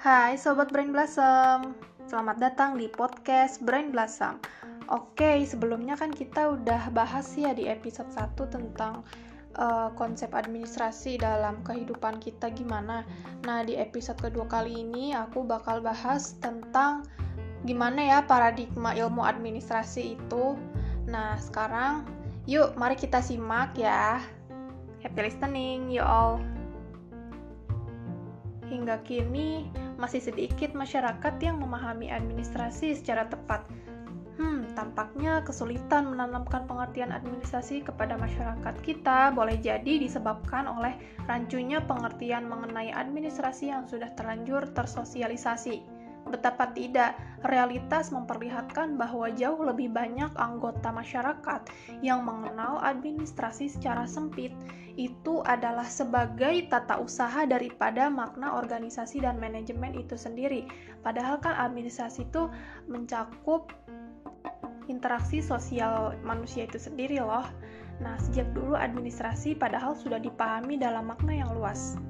Hai Sobat Brain Blossom. Selamat datang di podcast Brain Blossom. Oke, sebelumnya kan kita udah bahas ya di episode 1 tentang uh, konsep administrasi dalam kehidupan kita gimana. Nah, di episode kedua kali ini aku bakal bahas tentang gimana ya paradigma ilmu administrasi itu. Nah, sekarang yuk mari kita simak ya. Happy listening, you all. Hingga kini masih sedikit masyarakat yang memahami administrasi secara tepat. Hmm, tampaknya kesulitan menanamkan pengertian administrasi kepada masyarakat kita boleh jadi disebabkan oleh rancunya pengertian mengenai administrasi yang sudah terlanjur tersosialisasi. Betapa tidak, realitas memperlihatkan bahwa jauh lebih banyak anggota masyarakat yang mengenal administrasi secara sempit. Itu adalah sebagai tata usaha daripada makna organisasi dan manajemen itu sendiri. Padahal kan administrasi itu mencakup interaksi sosial manusia itu sendiri loh. Nah, sejak dulu administrasi padahal sudah dipahami dalam makna yang luas.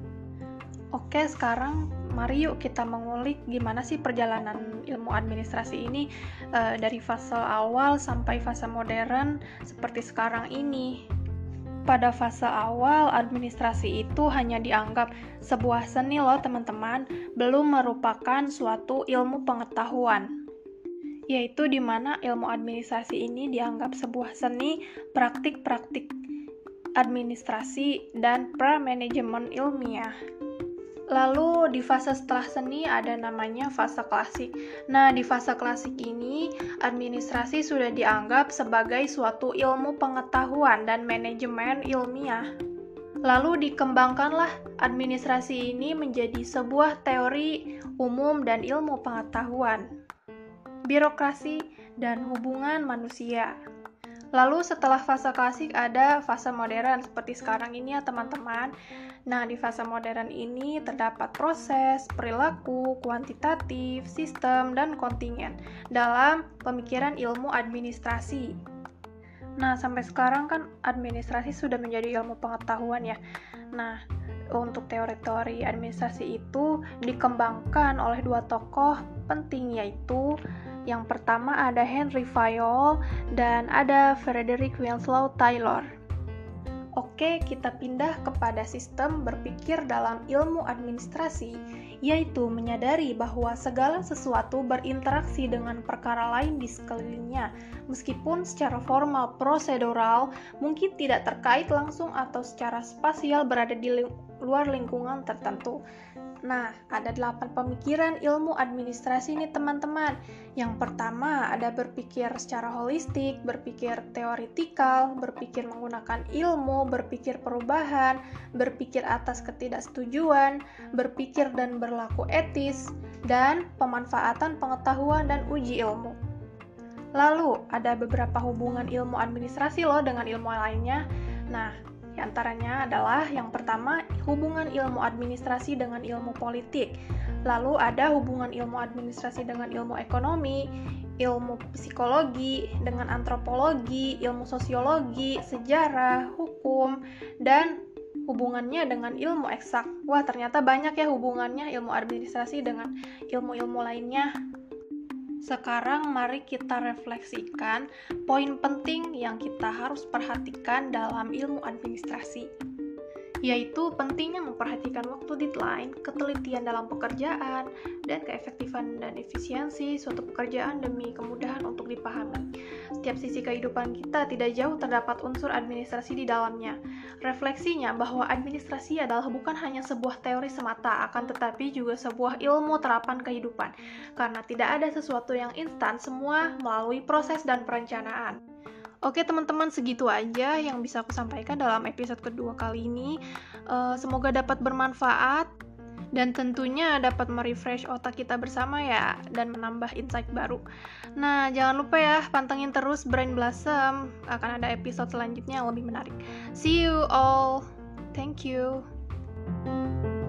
Oke, sekarang mari yuk kita mengulik gimana sih perjalanan ilmu administrasi ini uh, dari fase awal sampai fase modern seperti sekarang ini. Pada fase awal, administrasi itu hanya dianggap sebuah seni loh teman-teman, belum merupakan suatu ilmu pengetahuan. Yaitu di mana ilmu administrasi ini dianggap sebuah seni, praktik-praktik administrasi, dan pra-manajemen ilmiah. Lalu di fase setelah seni ada namanya fase klasik. Nah, di fase klasik ini administrasi sudah dianggap sebagai suatu ilmu pengetahuan dan manajemen ilmiah. Lalu dikembangkanlah administrasi ini menjadi sebuah teori umum dan ilmu pengetahuan, birokrasi, dan hubungan manusia. Lalu setelah fase klasik ada fase modern seperti sekarang ini ya teman-teman. Nah, di fase modern ini terdapat proses, perilaku, kuantitatif, sistem, dan kontingen dalam pemikiran ilmu administrasi. Nah, sampai sekarang kan administrasi sudah menjadi ilmu pengetahuan ya. Nah, untuk teori-teori administrasi itu dikembangkan oleh dua tokoh penting yaitu yang pertama ada Henry Fayol dan ada Frederick Winslow Taylor. Oke, kita pindah kepada sistem berpikir dalam ilmu administrasi, yaitu menyadari bahwa segala sesuatu berinteraksi dengan perkara lain di sekelilingnya, meskipun secara formal prosedural mungkin tidak terkait langsung atau secara spasial berada di luar lingkungan tertentu. Nah, ada delapan pemikiran ilmu administrasi nih teman-teman. Yang pertama ada berpikir secara holistik, berpikir teoritikal, berpikir menggunakan ilmu, berpikir perubahan, berpikir atas ketidaksetujuan, berpikir dan berlaku etis, dan pemanfaatan pengetahuan dan uji ilmu. Lalu, ada beberapa hubungan ilmu administrasi loh dengan ilmu lainnya. Nah, di antaranya adalah yang pertama hubungan ilmu administrasi dengan ilmu politik. Lalu ada hubungan ilmu administrasi dengan ilmu ekonomi, ilmu psikologi, dengan antropologi, ilmu sosiologi, sejarah, hukum, dan hubungannya dengan ilmu eksak. Wah, ternyata banyak ya hubungannya ilmu administrasi dengan ilmu-ilmu lainnya. Sekarang mari kita refleksikan poin penting yang kita harus perhatikan dalam ilmu administrasi yaitu pentingnya memperhatikan waktu deadline, ketelitian dalam pekerjaan, dan keefektifan dan efisiensi suatu pekerjaan demi kemudahan untuk dipahami. Setiap sisi kehidupan kita tidak jauh terdapat unsur administrasi di dalamnya. Refleksinya bahwa administrasi adalah bukan hanya sebuah teori semata, akan tetapi juga sebuah ilmu terapan kehidupan. Karena tidak ada sesuatu yang instan, semua melalui proses dan perencanaan. Oke teman-teman segitu aja yang bisa aku sampaikan dalam episode kedua kali ini. Uh, semoga dapat bermanfaat dan tentunya dapat merefresh otak kita bersama ya dan menambah insight baru. Nah jangan lupa ya pantengin terus Brain Blossom akan ada episode selanjutnya yang lebih menarik. See you all. Thank you. thank you